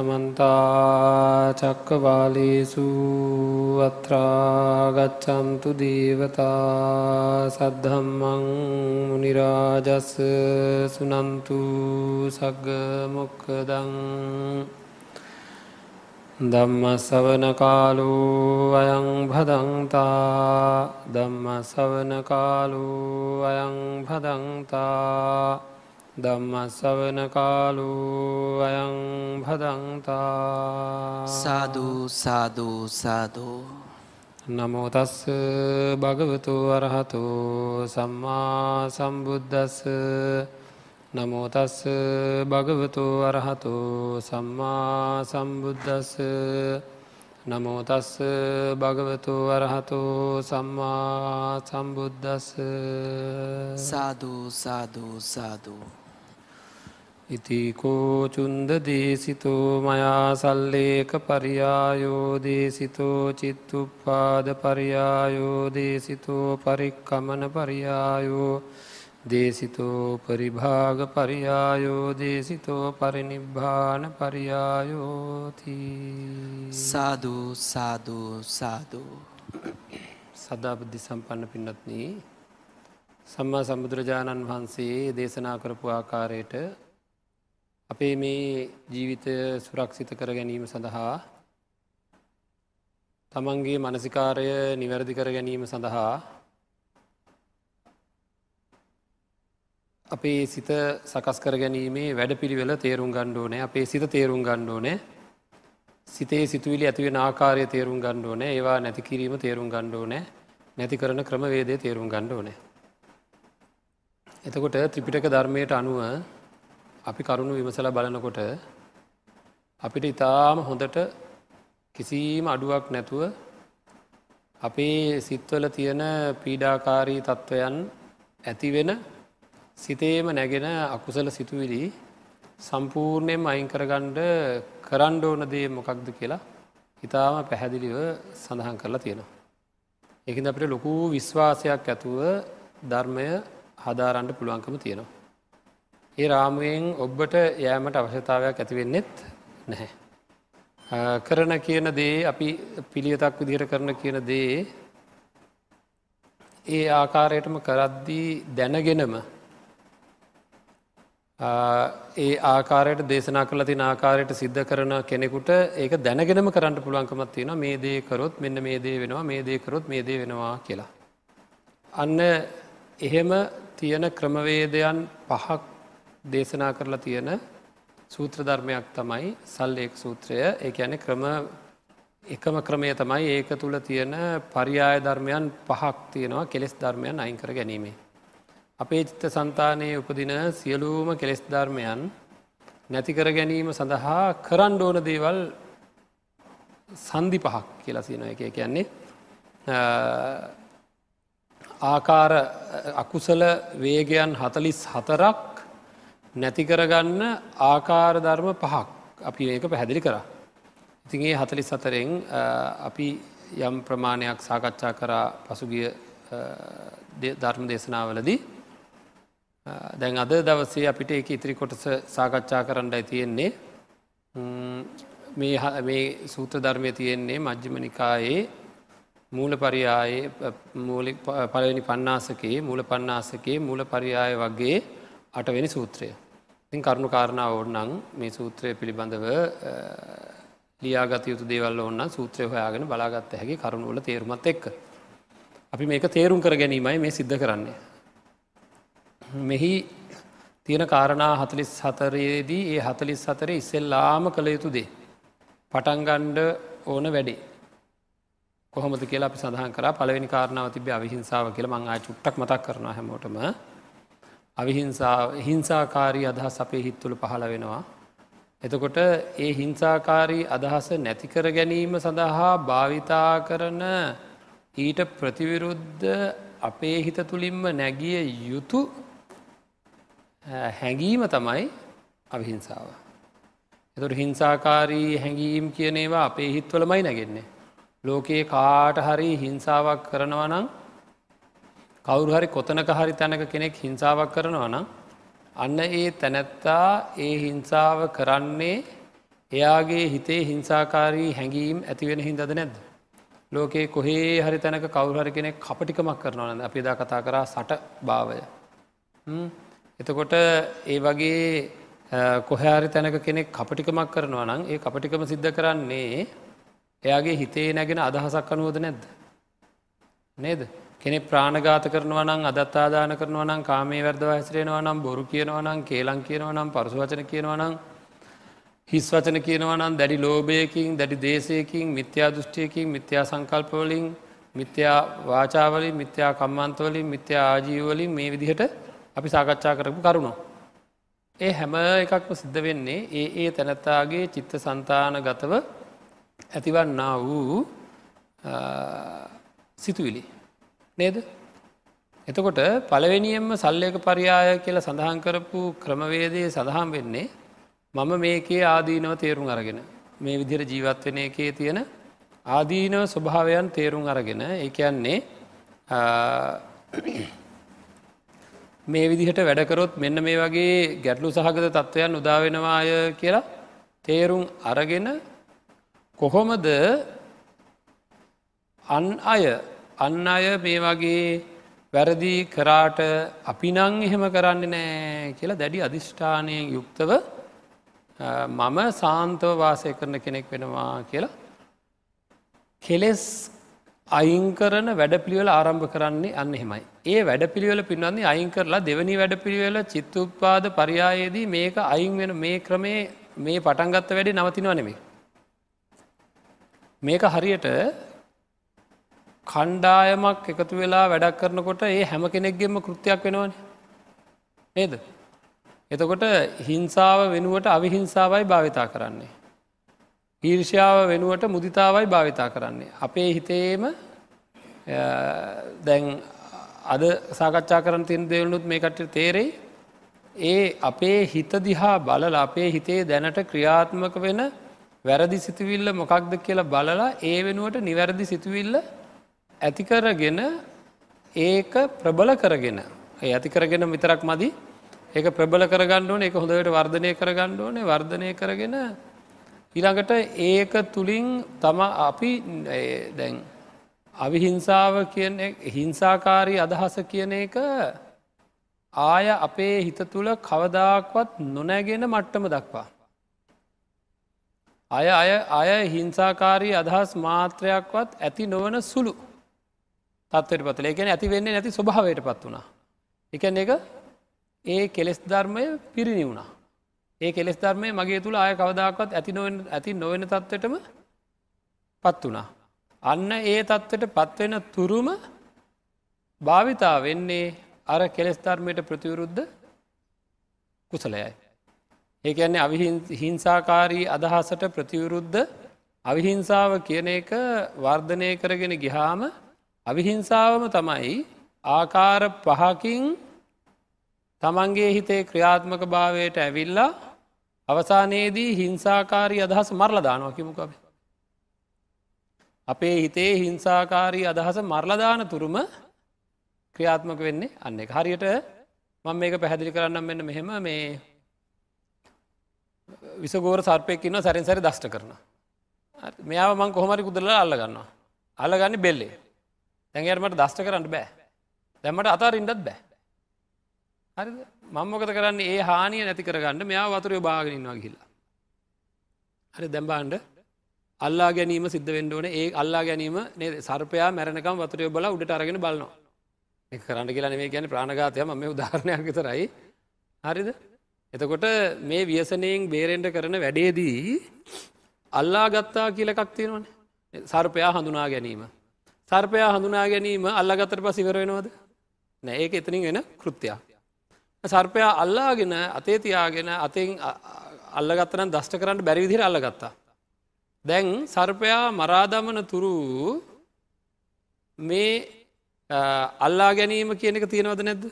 සමන්තා චක්කවාලේසු අත්‍රාගච්චන්තු දේවතා සද්ධම්මං මනිරාජස්ස සුනන්තු සග්ගමොක්කදං ධම්ම සවන කාලු අයං භදන්තා ධම්ම සවන කාලු අයං භදන්තා ධම්මස්සවන කාලු අයං භදන්තා සාධූ සාධූ සාධූ නමෝතස්ස භගවතු වරහතු සම්මා සම්බුද්ධස්ස නමෝතස්ස භගවතු වරහතු සම්මා සම්බුද්ධස්ස නමෝතස්ස භගවතු වරහතු සම්මා සම්බුද්ධස්ස සාධූ සාධූ සාධූ ඉතිකෝ චුන්ද දේසිතෝ මයා සල්ලේක පරියායෝ දේසිතෝ චිත්තුප්පාද පරියායෝ දේසිතෝ පරික්කමන පරියායෝ දේසිතෝ පරිභාග පරියායෝ දේසිතෝ පරිනිබ්භාන පරියායෝති සාධූ සාධූ සාධූ සදාබුද්ධි සම්පන්න පින්නත්නී සම්මා සම්බුදුරජාණන් වහන්සේ දේශනා කරපු ආකාරයට අපේ මේ ජීවිතය සුරක්ෂිත කර ගැනීම සඳහා තමන්ගේ මනසිකාරය නිවැරදි කර ගැනීම සඳහා අපේ සිත සකස් කර ගැනීමේ වැඩ පිළිවෙල තේරුම් ගණ්ඩෝනෑ අපේ සිත තේරුම් ගණ්ඩෝනෑ සිතේ සිතුවිලි ඇතිවෙන ආකාරය තේරුම් ගණ්ඩෝනෑ ඒවා නැති කිරීම තේරුම් ගණ්ඩෝනෑ නැති කරන ක්‍රමවේදය තේරුම් ගණ්ඩෝනෑ එතකොට ත්‍රිපිටක ධර්මයට අනුව අපි කරුණු විමසල බලනකොට අපිට ඉතාම හොඳට කිසිීම අඩුවක් නැතුව අපේ සිත්වල තියෙන පීඩාකාරී තත්ත්වයන් ඇතිවෙන සිතේම නැගෙන අකුසල සිතුවිලි සම්පූර්ණයෙන් අයිංකරගණ්ඩ කරන්්ඩ ඕන දේ මොකක්ද කියලා ඉතාම පැහැදිලිව සඳහන් කරලා තියෙනවා. එකින් අපට ලොකු විශ්වාසයක් ඇතුව ධර්මය හදාරන්ඩ පුළුවන්කම තියෙනවා. ඒ රාමුවෙන් ඔබ්බට යෑමට අවශ්‍යතාවයක් ඇතිවෙන්නෙත් නැහැ. කරන කියන දේ අපි පිළියතක් විදිහට කරන කියන දේ ඒ ආකාරයටම කරද්දී දැනගෙනම ඒ ආකාරයට දේශනා කල තින ආකාරයට සිද්ධ කරන කෙනෙකුට ඒක දැනගෙනම කරන්න පුළුවන්කමත් තියෙන මේ දේ කරොත් මෙන්න මේ දේ වෙනවා මේ දේ කරොත් මේ දේ වෙනවා කියලා. අන්න එහෙම තියෙන ක්‍රමවේදයන් පහක් දේශනා කරලා තියෙන සූත්‍ර ධර්මයක් තමයි සල්ලේක් සූත්‍රය ඒ ඇන ක්‍රම එකම ක්‍රමය තමයි ඒක තුළ තියෙන පරියාය ධර්මයන් පහක් තියෙනවා කෙලෙස් ධර්මයන් අයිංකර ගැනීමේ. අපේ චිත්ත සන්තානයේ උපදින සියලූම කෙලෙස් ධර්මයන් නැතිකර ගැනීම සඳහා කරන්න ඕන දේවල් සන්ධි පහක් කියලා සියන එක කියන්නේ ආකාර අකුසල වේගයන් හතලිස් හතරක් නැතිකරගන්න ආකාර ධර්ම පහක් අපි ඒක පැහැදිලි කරා. ඉතින්ගේ හතලිස් සතරෙන් අපි යම් ප්‍රමාණයක් සාකච්ඡා කරා පසුගිය ධර්ම දේශනාවලදී දැන් අද දවසේ අපිට එක ඉතිරි කොටස සාකච්ඡා කරන්නයි තියෙන්නේ මේ සූත්‍ර ධර්මය තියෙන්නේ මජ්්‍යම නිකායේ මූල පරියායේ පලවෙනි පන්නාසකේ මූල පන්නාසකේ මූල පරියාය වගේ අටවෙනි සූත්‍රය. ඉතින් කරුණු කාරණාව ඕන්නන් මේ සූත්‍රය පිළිබඳව ලියාගත යුතු දේවල් ඔන්න සූත්‍රය හොයාගෙන බලාගත්ත හැකි කරුණුවල තේරුමත් එක්ක. අපි මේක තේරුම් කර ගැනීමයි මේ සිද්ධ කරන්නේ. මෙහි තියෙන කාරණා හතලිස් හතරයේදී ඒ හතලිස් හතරේ ඉස්සෙල්ලාම කළ යුතු දේ. පටන්ගණ්ඩ ඕන වැඩේ. කොහොමද කියලා අපි සඳහන් කර පලවෙනි කාරණාව තිබ අවිහිංසාව කියල මං ආය චුට්ටක් මතක් කරන හැමෝටම අවිහිංසා හිංසාකාරී අදහස් අපේ හිත්තුළ පහළ වෙනවා. එතකොට ඒ හිංසාකාරී අදහස නැතිකර ගැනීම සඳහා භාවිතා කරන ඊට ප්‍රතිවිරුද්ධ අපේ හිත තුළින්ම නැගිය යුතු හැඟීම තමයි අවිහිංසාව. එතුට හිංසාකාරී හැඟීම් කියනේවා අපේ හිත්වලමයි නැගෙන්නේ. ලෝකයේ කාට හරි හිංසාවක් කරනවනං කවුරු හරි කොතනක හරි තැනක කෙනෙක් හිංසාවක් කරනවා නම් අන්න ඒ තැනැත්තා ඒ හිංසාව කරන්නේ එයාගේ හිතේ හිංසාකාරී හැඟීම් ඇතිවෙන හින්දද නැද්ද. ලෝකයේ කොහේ හරි තැනක කවුහරි කෙනෙක් කපටිකමක් කරනවන අපි දා කතා කරා සට භාවය. එතකොට ඒ වගේ කොහැරි තැනක කෙනෙක් කපටිකමක් කරනවා නම් ඒ කපටිකම සිද්ධ කරන්නේ එයාගේ හිතේ නැගෙන අදහසක් අනුවද නැද්ද. නේද කෙනෙ ප්‍රාණගාත කරනවා නම් අදත්තාදාන කරනවා නම් කාමේ වැර්දව හැසිරෙනවා නම් බොරු කියනවා නම් කේලං කියනවා නම් පරසුවචන කියනවා නම් හිස් වචන කියනවා නම් දැඩි ලෝභයකින් දැඩි දේශයකින් මිත්‍යා දෘෂ්ටියකින් මිත්‍යා සංකල්පවලින් මිත්‍යා වාචාවලින් මිත්‍යා කම්මන්තවලින් මිත්‍යා ආජීවලින් මේ විදිහට අපි සාකච්ඡා කරපු කරුණු. ඒ හැම එකක්ම සිද්ධ වෙන්නේ ඒ ඒ තැනැත්තාගේ චිත්ත සන්තාන ගතව ඇතිවන්නා වූ සිතුවිලි. නේද? එතකොට පළවෙනියෙන්ම සල්ලයක පරියාය කියලා සඳහන් කරපු ක්‍රමවේදය සඳහන් වෙන්නේ මම මේකේ ආදීනව තේරුම් අරගෙන මේ විදිර ජීවත් වෙන එකේ තියෙන ආදීනව ස්වභාවයන් තේරුම් අරගෙන ඒ කියන්නේ මේ විදිහට වැඩකරොත් මෙන්න මේ වගේ ගැටලු සහගත තත්ත්වයන් උදාවෙනවාය කියලා තේරුම් අරගෙන කොහොමද අන් අය අන්න අය මේ වගේ වැරදි කරාට අපි නං එහෙම කරන්න නෑ කියලා දැඩි අධිෂ්ඨානයෙන් යුක්තව මම සාන්තව වාසය කරන කෙනෙක් වෙනවා කියලා කෙලෙස් අයිංකරන වැඩපිළිවෙල ආරම්භ කරන්නේ අන්න එහෙමයි. ඒ වැඩපිළිවෙල පින්වන්නේ අයින් කරලා දෙවනි වැඩපිළිවෙල චිත්තුත්පාද පරියායේදී මේක අයින් වෙන මේ ක්‍රමේ මේ පටන්ගත්ත වැඩි නවතිනවා නෙමේ. මේක හරියට කණ්ඩායමක් එකතු වෙලා වැඩක් කරනකොට ඒ හැම කෙනෙක්ගෙම කෘතියක් වෙනවන. නේද. එතකොට හිංසාව වෙනුවට අවිහිංසාවයි භාවිතා කරන්නේ. ඊර්ෂාව වෙනුවට මුදිතාවයි භාවිතා කරන්නේ. අපේ හිතේම දැන් අද සාකච්ඡා කරන තින් දෙවනුත් මේකට තේරෙයි ඒ අපේ හිත දිහා බලල අපේ හිතේ දැනට ක්‍රියාත්මක වෙන වැරදි සිතුවිල්ල මොකක්ද කියලා බලලා ඒ වෙනුවට නිවැරදි සිතුවිල්ල ඇතිකරගෙන ඒක ප්‍රබල කරගෙන. ඇති කරගෙන විතරක් මදි. ඒක ප්‍රබල කරගන්න ඕන එක හොඳට වර්ධනය කරගන්න ඕනේ වර්ධනය කරගෙන ඊළඟට ඒක තුළින් තම අපි දැන් අවිහිංසාව කියන හිංසාකාරී අදහස කියන එක ආය අපේ හිත තුළ කවදාක්වත් නොනැගෙන මට්ටම දක්වා. අය අය අය හිංසාකාරී අදහස් මාත්‍රයක්වත් ඇති නොවන සුළු. තත්වට පතල එකන ඇති වෙන්නේ නැති ස්වභාවයට පත් වුණා. එකන එක ඒ කෙලෙස් ධර්මය පිරිණි වුණා. ඒ කෙස් ධර්මය මගේ තුළ ආය කවදාකවත් ඇති නොවෙන ඇති නොවෙන තත්වටම පත් වුණා. අන්න ඒ තත්වට පත්වෙන තුරුම භාවිතා වෙන්නේ අර කෙලෙස් ධර්මයට ප්‍රතිවරුද්ධ කුසලයයි. ඒ ඇන්නේ අවිහිංසාකාරී අදහසට ප්‍රතිවරුද්ධ අවිහිංසාව කියන එක වර්ධනය කරගෙන ගිහාම අවිහිංසාවම තමයි ආකාර පහකින් තමන්ගේ හිතේ ක්‍රියාත්මක භාවයට ඇවිල්ලා අවසානයේදී හිංසාකාරී අදහස් මරල දානවා කිමුකබ. අපේ හිතේ හිංසාකාරී අදහස මරලදාන තුරුම ක්‍රියාත්මක වෙන්නේ අන්න එක හරියට මං මේක පැහැදිලි කරන්නම් මෙන්න මෙහෙම මේ විසගෝර සර්පයකින්න සැරින් සැරි දෂ්ට කරන. මෙයාව මං කොහොමරි කුදරලා අල්ලගන්නවා. අල්ලගන්න බෙල්ලේ දැඟරමට දෂ්ට කරන්න බෑ දැමට අතාර ඉන්නත් බෑ. හරි මංමොකත කරන්න ඒ හානිය නැති කරගන්න මෙයා වතුරය භාගෙනන්නවා ගිල්ලා. හරි දැම්බාන්ඩ අල්ලා ගැනීම සිද්ධ වෙන්ඩෝන ඒ අල්ලා ගැනීම සර්පයා මැරණකම් වතුරය බල උඩට අරගෙන බලනවා. එක කරන්න කියලා නෙේ ගැන ප්‍රාණගාතය ම උදාහරණයක් විතරයි. හරිද එතකොට මේ ව්‍යසනයෙන් බේරෙන්ට කරන වැඩේදී අල්ලා ගත්තා කියලකක් තියෙනවන සර්පයා හඳුනා ගැනීම. සර්පයා හඳුනා ගැනීම අල්ලගතර පස් ඉවර වෙනවද නෑ ඒක එතනින් වෙන කෘතියක්. සර්පයා අල්ලාගෙන අතේ තියාගෙන අතින් අල්ලගත්තන දෂ්ට කරන්න බැරි විදිර අල්ලගත්තා. දැන් සර්පයා මරාදමන තුරු මේ අල්ලා ගැනීම කියන එක තියෙනවද නැද්ද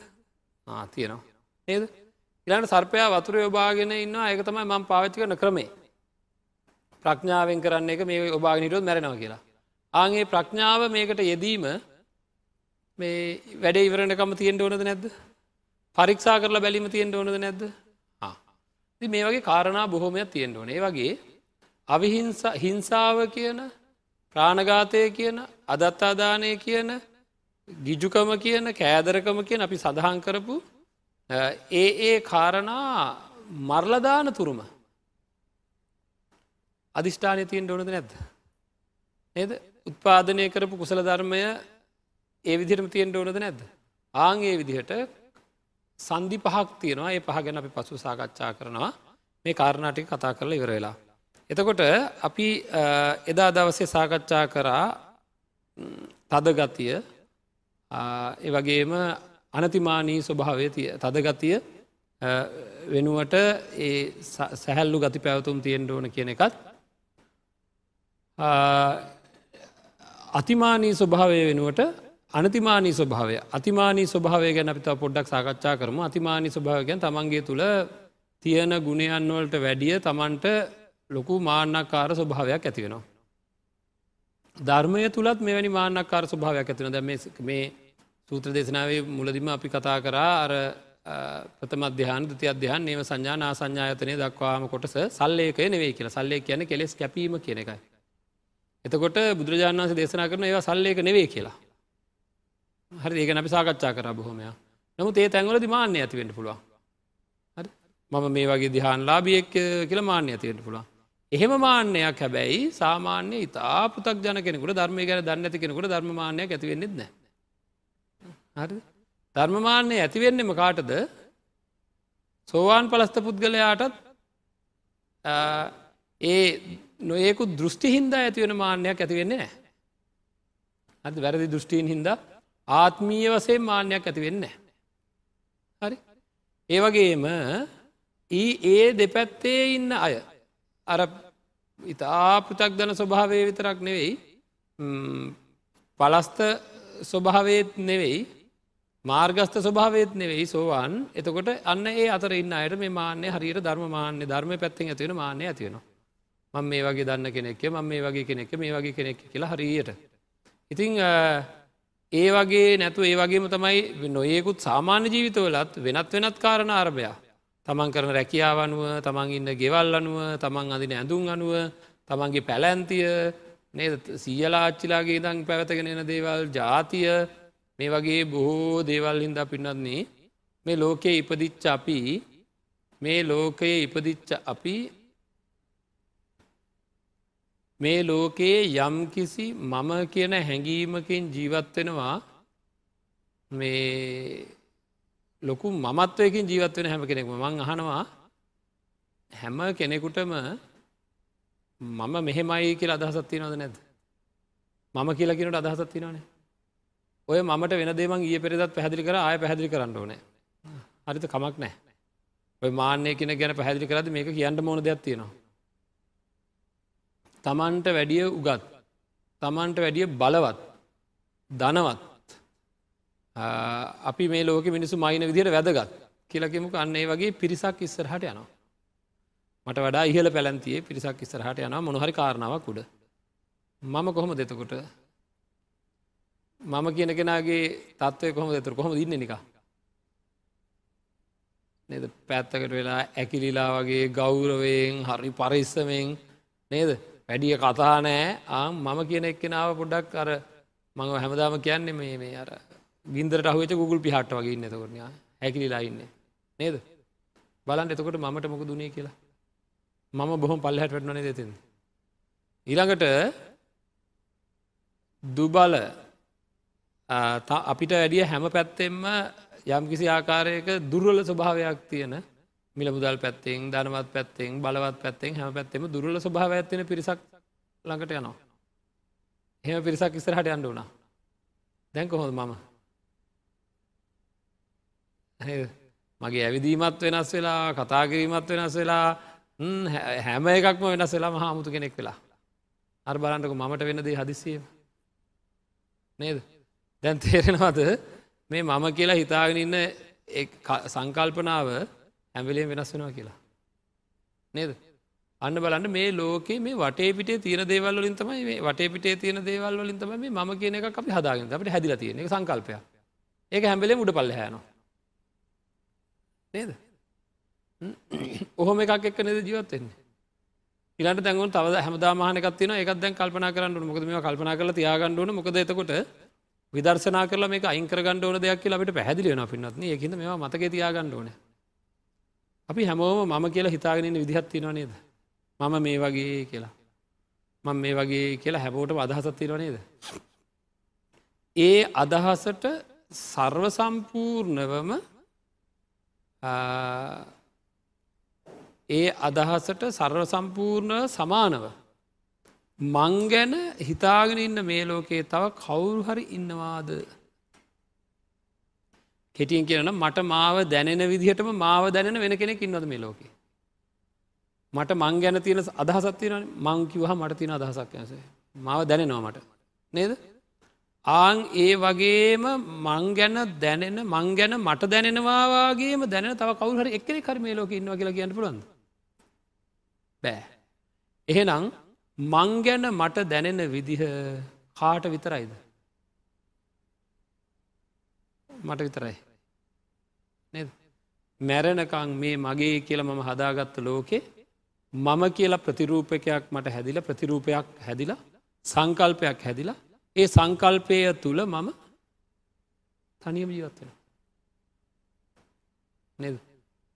තියෙනවා. ඒද ඉලාට සර්පයා වතුර යොබාගෙන ඉන්න ඒක තමයි මං පාවිච්චි කරන ක්‍රමේ ප්‍රඥාවෙන් කරන්න එක මේ ඔබාගනිටොත් මැරෙනව කියලා. ආගේ ප්‍රඥාව මේකට යෙදීම මේ වැඩ ඉවරණකම තියෙන්ට ඕනද නැද්ද? පරික්ෂා කරලා බැලිම තියෙන්ට ඕනද නැද්ද? මේ වගේ කාරණා බොහොමයක් තියෙන්ට ඕනේ. වගේ අවිහිංස හිංසාව කියන ප්‍රාණඝාතය කියන අදත්තාදානය කියන ගිජුකම කියන කෑදරකම කියන අපි සඳහන් කරපු ඒ ඒ කාරණා මර්ලදාන තුරුම අධිෂ්ඨානය තියෙන් ඕනද නැද්ද. නේද? උත්පාදනය කරපු කුසල ධර්මය ඒ විදිරම තියෙන් ඕනද නැද්ද. ආංගේ විදිහට සන්ධි පහක් තියෙනවා ඒ පහ ගැන අපි පසු සාකච්ඡා කරනවා මේ කාරණාටික කතා කරලා ඉවර වෙලා. එතකොට අපි එදා දවසේ සාකච්ඡා කරා තදගතිය එවගේම අනතිමානී ස්වභාවය තදගතිය වෙනුවට ඒ සැහැල්ලු ගති පැවතුම් තියෙන්ට ඕන කියන එකත් අතිමානී ස්වභාවය වෙනුවට අනතිමානී ස්වභාවය අතිමානී ස්වභාවය ගැන අපිත පොඩ්ඩක් සාකච්ඡා කරම අතිමානී ස්වභාවගැන් තමන්ගේ තුළ තියෙන ගුණයන්වලට වැඩිය තමන්ට ලොකු මාන්නක්කාර ස්වභාවයක් ඇතිවෙනවා. ධර්මය තුළත් මෙවැනි මාන්නක්කාර ස්වභාවයක් ඇතින දැ මේ සූත්‍ර දේශනාවේ මුලදිම අපි කතා කරා අර ප්‍රථම අධ්‍යාන දති අධ්‍යයන් ඒම සංඥානා සංඥායතනය දක්වාම කොටස සල්ලේකය නෙවේ කියලා සල්ලේ කියන කෙලෙස් කැපීම කියන එකයි. එතකොට බුදුරජාණන් වන්සේ දේශනා කරන ඒවා සල්ලේක නෙවේ කියලා. හරි ඒක අපි සාකච්ඡා කර බොහොමය නමුත් ඒ තැන්වල දිමාන්‍ය ඇතිවෙන්ට පුළුවන්. මම මේ වගේ දිහාන් ලාබියෙක් කියල මාන්‍ය ඇතිවෙන්ට පුළුවන්. එහෙම මාන්‍යයක් හැබැයි සාමාන්‍ය ඉතා පුතක් ජන කෙනෙකුට ධර්මය ගැන දන්න ඇති කෙනෙකුට ධර්මමානයක් ඇතිවෙන්නෙත් නෑ. හරි ධර්මමාන්‍ය ඇතිවෙන්නෙම කාටද සෝවාන් පලස්ත පුද්ගලයාටත් ඒ නොයෙකු දෘෂ්ටි හින්දා ඇතිවෙන මාන්‍යයක් ඇතිවෙන්නේ නෑ. අද වැරදි දෘෂ්ටීන් හින්දා ආත්මීය වසේ මාන්‍යයක් ඇතිවෙන්න. හරි ඒවගේම ඒ ඒ දෙපැත්තේ ඉන්න අය අර ඉතා පෘතක් දන ස්වභාවය විතරක් නෙවෙයි පලස්ත ස්වභාවයත් නෙවෙයි මාර්ගස්ත ස්වභාවත් නෙවෙයි සෝවාන් එතකොට අන්න ඒ අතර ඉන්න අයට මේ මාන්‍ය හරියට ධර්ම මාන්‍ය ධර්ම පැත්තිෙන් ඇතිවෙන මාන්‍ය ඇතිවෙනවා. මං මේ වගේ දන්න කෙනෙක්ය ම මේ වගේ කෙනෙක් මේ වගේ කෙනෙක් කියලා හරියට. ඉතිං ඒ වගේ නැතු ඒ වගේම තමයි නොයෙකුත් සාමාන්‍ය ජීවිතවලත් වෙනත් වෙනත් කාරණ අරභයා. තමන් කරන රැකියාව අනුව තමන් ඉන්න ගෙවල් අනුව තමන් අදින ඇඳුම් අනුව තමන්ගේ පැලැන්තිය නේද සීයලාච්චිලාගේ දං පැවතගෙන එන දේවල් ජාතිය මේ වගේ බොහෝ දේවල් හින්දා පින්නත්න්නේ මේ ලෝකයේ ඉපදිච්ච අපි මේ ලෝකයේ ඉපදිච්ච අපි මේ ලෝකයේ යම් කිසි මම කියන හැඟීමකින් ජීවත්වෙනවා මේ ලොකු මමත්වයකින් ජීවත්වෙන හැම කෙනෙක්ම. මං අහනවා හැම කෙනෙකුටම මම මෙහෙමයි කියලා අදහසත්ති නොද නැද මම කියලා කියනට අදහසත්ති නොනේ ඔය මට වෙන දේම ඒ පෙරදත් පැහදිලි කර ආය පැහදිලි කරන්න ඕනේ. හරිත කමක් නෑ ඔය මාන්‍යය කියන ගැන පැහදිලි කරද මේක කියන්න මොන දෙයක් තියෙනවා. තමන්ට වැඩිය උගත් තමන්ට වැඩිය බලවත් දනවත් අපි මේ ලෝක මිනිසු මයින විදිහයට වැදගත් කියලකෙමුක අන්නේ වගේ පිරිසක් ඉස්සරහට යනවා. මට වඩා ඉහල පැලැන්තියේ පිරිසක් ඉස්සරහට යන මොනහරි කාරණාවක් උඩ. මම කොහොම දෙතකොට මම කියන කෙනගේ තත්වය කොහොම දෙතුර කොහොම දින්න නික නද? පැත්තකට වෙලා ඇකිලිලා වගේ ගෞරවයෙන් හරි පරිස්සමෙන් නේද? වැඩිය කතා නෑ. ආම් මම කියන එක්කෙනාව පොඩ්ඩක් අර මඟ හැමදාම කියන්නේ මේ මේ අර ගින්දරට අහුවච ගුගල් පිහට්ට වගේ ඉන්න තකොරනයා හැකිලිලා ඉන්න. නේද? බලන් එතකොට මට මොක දුණේ කියලා. මම බොහොම පල්ලහැට වැටනනේ දෙතින් ඊළඟට දුබල අපිට වැඩිය හැම පැත්තෙම යම් කිසි ආකාරයක දුර්වල ස්වභාවයක් තියෙන මිල මුදල් පැත්තෙන් ධනවත් පැත්තෙන් බලවත් පැත්තෙන් හැම පැත්තෙම දුරල ස්වභාව ඇත්වෙන පිරිසක් ළඟට යනවා. එහෙම පිරිසක් ඉස්සරහට යන්න වුණා. දැන් කොහොද මම. මගේ ඇවිදීමත් වෙනස් වෙලා කතාකිරීමත් වෙනස් වෙලා හැම එකක්ම වෙනස් වෙලා මහාමුතු කෙනෙක් වෙලා. අර බලන්ටක මමට වෙනදේ හදිසිය. නේද. දැන් තේරෙනවද මේ මම කියලා හිතාගෙන ඉන්න සංකල්පනාව ඇැවිලේ වෙනස් වෙනවා කියලා. නේද. අන්න බලන්න මේ ලෝකේ මේ වටේ පිටේ තියෙන දේවල් වලින් තමයි මේ වටේ පිටේ තියෙන දේවල් වලින් තමයි මම කියන එක අපි හදාගෙන අපිට හැදිලා තියෙන එක සංකල්පයක්. ඒක හැම වෙලේම උඩ පල්ලෙහා යනවා. නේද? ඔහොම එකක් එක්ක නේද ජීවත් වෙන්නේ. ඉලට තැන්ගුන් තව හැමදාමහනකත්තින එකක් දැන් කල්පනා කරන්න මොකද මේ කල්පනා කල තියාගණ්ඩුවන මොකද එතකොට විදර්ශනා කරල මේ අයිංකර ගණ්ඩෝන දෙයක් ලබට පැදිලියන පින්නත්න ඒකද මේ මතක තියාගණ්ඩෝන අපි හැමෝම මම කියලා හිතාගෙනන්න විදිහත්තිනවා නේද? මම මේ වගේ කියලා. මං මේ වගේ කියලා හැබෝට අදහසත්තිරව නේද? ඒ අදහසට සර්ව සම්පූර්ණවම ඒ අදහසට සර්ව සම්පූර්ණ සමානව. මං ගැන හිතාගෙන ඉන්න මේ ලෝකයේ තව කවුරු හරි ඉන්නවාද? කෙටියෙන් කියන මට මාව දැනෙන විදිහටම මාව දැනෙන වෙන කෙනෙක් ඉන්නවද මේ ලෝකේ මට මං ගැන තියෙන අදහසත්තින මං කිවහ මට තියෙන අදහසක් යසේ මාව දැනෙනවා මට නේද ආං ඒ වගේම මං ගැන දැනෙන මං ගැන මට දැනෙනවාගේම දැන තව කවුහර එක්කෙනෙ කර මේ ලෝක ඉන්නවා කියලා කියන්න පුළන්ද බෑ. එහෙනම් මං ගැන මට දැනෙන විදිහ කාට විතරයිද. මට විතරයි. මැරණකං මේ මගේ කියල මම හදාගත්ත ලෝකේ මම කියලා ප්‍රතිරූපකයක් මට හැදිල ප්‍රතිරූපයක් හැදිලා සංකල්පයක් හැදිලා ඒ සංකල්පය තුළ මම තනියම ජීවත්වෙන. නද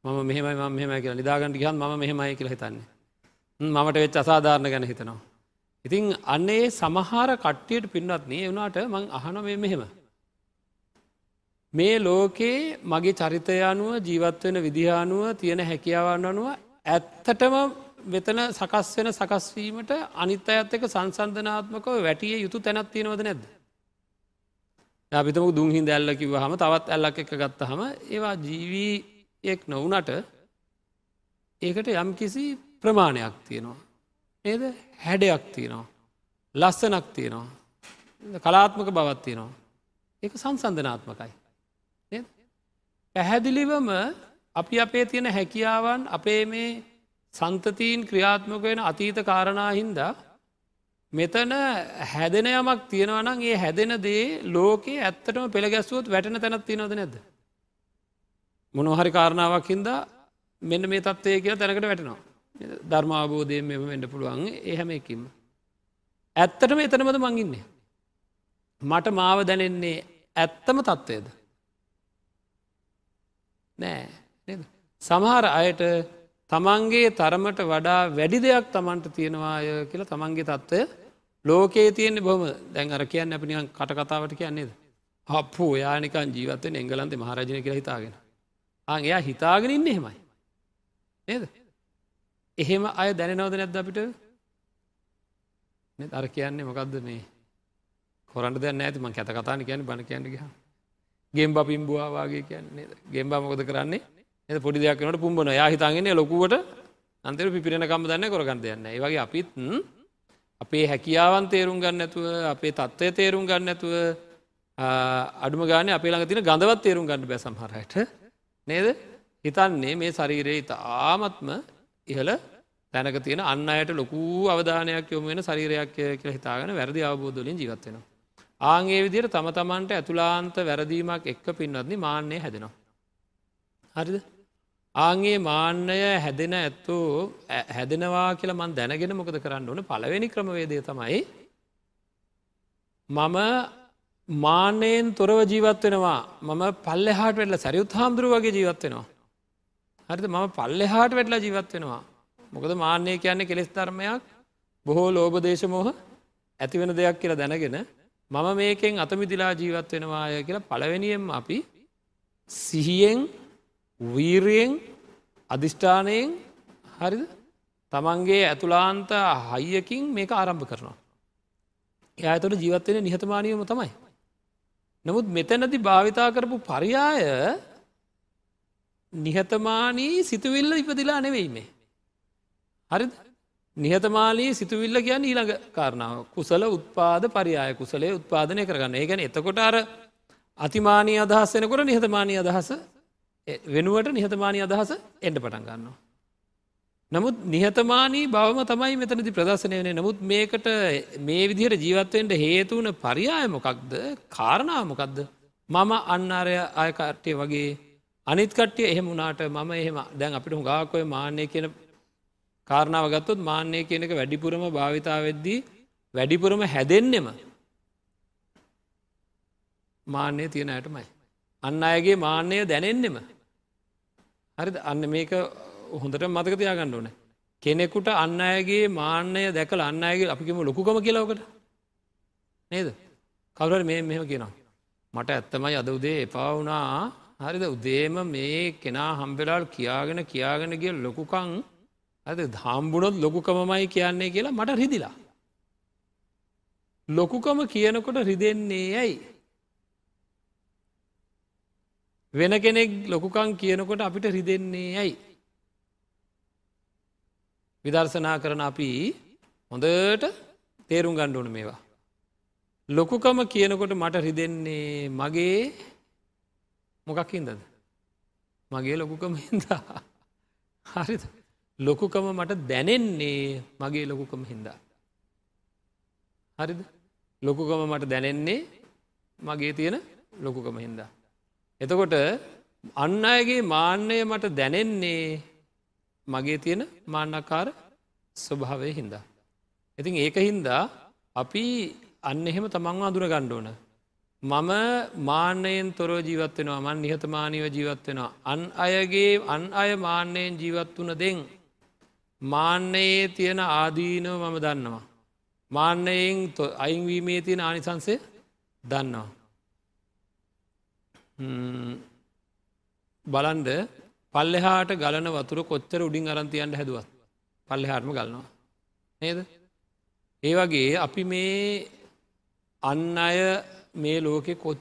මම මෙහම මෙහම කියලා නිදාගට ගහන් ම මෙහෙමයි කියල හිතන්නේ මමට වෙච් අසාධාරණ ගැන හිතනවා. ඉතින් අන්නේ සමහර කට්ටියට පින්නත් නේ වුණාට මං අහන මේ මෙහෙම. මේ ලෝකයේ මගේ චරිතය අනුව ජීවත්වෙන විදිහානුව තියෙන හැකියාවන් අනුව ඇත්තටම වෙතන සකස් වෙන සකස්වීමට අනිත් අයත් එක සංසන්ධනාත්මකව වැටිය යුතු තැනත් තියෙනවද නැද්ද. අපිතම දුන්හින් දැල්ල කිව හම තවත් ඇල්ලක් එක ගත්ත හම ඒවා ජීවීයෙක් නොවනට ඒකට යම් කිසි ප්‍රමාණයක් තියෙනවා. ඒද හැඩයක් තියෙනවා. ලස්සනක් තියෙනවා. කලාත්මක බවත් තියෙනවා. ඒක සංසන්ධනාත්මකයි. පැහැදිලිවම අපි අපේ තියෙන හැකියාවන් අපේ මේ සන්තතීන් ක්‍රියාත්මක වෙන අතීත කාරණා හින්දා මෙතන හැදෙන යමක් තියෙනවනම් ඒ හැදෙන දේ ලෝකයේ ඇත්තටම පෙළගැස්සුවත් වැටන තැනත් තියෙනවද නැද. මොනොහරි කාරණාවක් හින්දා මෙන්න මේ තත්වය කියලා තැනකට වැටෙනවා. ධර්මාබෝධයෙන් මෙම වෙන්ඩ පුළුවන් ඒහැම එකින්ම. ඇත්තටම එතනමද මංගින්නේ. මට මාව දැනෙන්නේ ඇත්තම තත්ත්වයද. නෑ සමහර අයට තමන්ගේ තරමට වඩා වැඩි දෙයක් තමන්ට තියෙනවාය කියලා තමන්ගේ තත්ත්වය ලෝකයේ තියෙන බොම දැන් අර කියන්න අප නිකන් කටකතාවට කියන්නේද. හප්පු යානිකන් ජීවත්තෙන් එංගලන්තේ මහරජන කියලා හිතාගෙන. අන් එයා හිතාගෙන ඉන්න එහෙමයි. නේද? එහෙම අය දැනනවද නැද්ද අපිට අර කියන්නේ මොකක්ද මේ කොරන්ට දැන්න ඇතිම කැත කතාන කියන බණ කියන්න ගහ ගෙම්බ පිම්බවාගේ කියන්නේ. ගෙම්බා මොකද කරන්නේ? එ පොඩි දෙයක් නට පුම්බන යා හිතාගෙන ලොකුවට අන්තර පිපිරෙනකම් දන්න කොරගන්න දෙන්න ඒ වගේ අපිත් අපේ හැකියාවන් තේරුම් ගන්න ඇතුව අපේ තත්ත්වය තේරුම් ගන්න ඇතුව අඩුම ගාන අපේ ළඟ තින ගඳවත් තේරුම් ගන්න බැසම්හරයට නේද? හිතන්නේ මේ ශරීරයේ ඉතාමත්ම ඉහළ තැනක තියෙන අන්න අයට ලොකූ අවධානයක් යොම වෙන ශරීරයක් කියලා හිතාගෙන වැරදි අවබෝධලින් ජීවත්වෙනවා. ආගේ විදිර තම තමන්ට ඇතුලාන්ත වැරදීමක් එක්ක පින්වත්නි මාන්‍යය හැදෙනවා. හරිද? ආගේ මාන්‍යය හැදෙන ඇත්තෝ හැදෙනවා කියලා මන් දැනගෙන මොකද කරන්න ඕන පළවෙනි ක්‍රමවේදය තමයි මම මාන්‍යයෙන් තොරව ජීවත් වෙනවා මම පල්ලෙහාට වෙල්ල සැරියුත් හාමුදුරුව වගේ ජීවත් වෙනවා. හරිද මම පල්ලෙහාට වැටලා ජීවත් වෙනවා. මොකද මාන්‍යය කියන්නේ කෙලෙස් ධර්මයක් බොහෝ ලෝබදේශමෝහ ඇතිවෙන දෙයක් කියලා දැනගෙන මම මේකෙන් අතමිදිලා ජීවත් වෙනවාය කියලා පළවෙනියෙන් අපි සිහියෙන් වීරයෙන් අධිෂ්ඨානයෙන් හරිද තමන්ගේ ඇතුලාන්ත හයියකින් මේක ආරම්භ කරනවා. එයාතොට ජීවත්වෙන නිහතමානයම තමයි. නමුත් මෙතැනති භාවිතා කරපු පරියාය නිහතමානී සිතුවිල්ල ඉපදිලා නෙවෙයිමේ. හරි නිහතමාලී සිතුවිල්ල කියන්න ඊළඟ කාරණාව. කුසල උත්පාද පරියාය කුසලේ උත්පාදනය කරගන්න. ඒ ගැන එතකොට අර අතිමානී අදහස් වෙනකොට නිහතමානී අදහස වෙනුවට නිහතමානී අදහස එන්ඩ පටන් ගන්නවා. නමුත් නිහතමානී බවම තමයි මෙතනති ප්‍රදර්ශනය වනේ නමුත් මේකට මේ විදිහට ජීවත්වයෙන්ට හේතුවන පරියායමොකක්ද කාරණාමොකක්ද මම අන්නරය අයකාට්ටය වගේ අනිත් කට්ටිය එහෙම වුණට මම එහෙම දැන් අපිට හුඟාකොය මාන්‍යය කියන කාරණාව ගත්තොත් මාන්‍යය කියනක වැඩිපුරම භාවිතාවෙද්දී වැඩිපුරම හැදෙන්නෙම මාන්‍යය තියෙන ඇයටමයි. අන්න අයගේ මාන්‍යය දැනෙන්නෙම. හරි අන්න මේක හොඳට මතක තියාගන්න ඕන. කෙනෙකුට අන්න අයගේ මාන්‍යය දැකල අන්න අයගේ අපිකම ලොකුකම කියලවකට නේද කවුරට මේ මෙම කියනවා. මට ඇත්තමයි අද උදේ එපා වුණා හරිද උදේම මේ කෙනා හම්බෙලාල් කියාගෙන කියාගෙන ගිය ලොකුකං ඇද හම්බුණොත් ලොකුකමමයි කියන්නේ කියලා මට රිදිලා. ලොකුකම කියනකොට රිදෙන්නේ ඇයි. වෙන කෙනෙක් ලොකුකං කියනකොට අපිට රිදෙන්නේ ඇයි. විදර්ශනා කරන අපි හොඳට තේරුම් ගණ්ඩුවන මේවා. ලොකුකම කියනකොට මට රිදෙන්නේ මගේ මොකක් හින්දද. මගේ ලොකුකම හින්දා. හරිද. ලොකුකම මට දැනෙන්නේ මගේ ලොකුකම හින්දා. හරිද ලොකුකම මට දැනෙන්නේ මගේ තියෙන ලොකුකම හින්දා. එතකොට අන්න අයගේ මාන්‍යය මට දැනෙන්නේ මගේ තියෙන මාන්නකාර ස්වභාවය හින්දා. ඉතින් ඒක හින්දා අපි අන්න එහෙම තමන්ව අදුර ගණ්ඩෝන. මම මාන්‍යයෙන් තොරෝ ජීවත්වෙනවා මන් නිහතමානීව ජීවත්වෙනවා. අන් අයගේ අන් අය මාන්‍යයෙන් ජීවත් වන දෙෙන් මාන්නයේ තියෙන ආදීනව මම දන්නවා. මාන්නයෙන් අයින්වීමේ තියෙන ආනිසන්සේ දන්නවා. බලන්ද පල්ලෙහාට ගලන වතුර කොච්චර උඩින් අරන්තියන්ට හැදුවත් පල්ලෙහාටම ගලනවා. නේද? ඒ වගේ අපි මේ අන්න අය මේ ලෝකෙ කොත්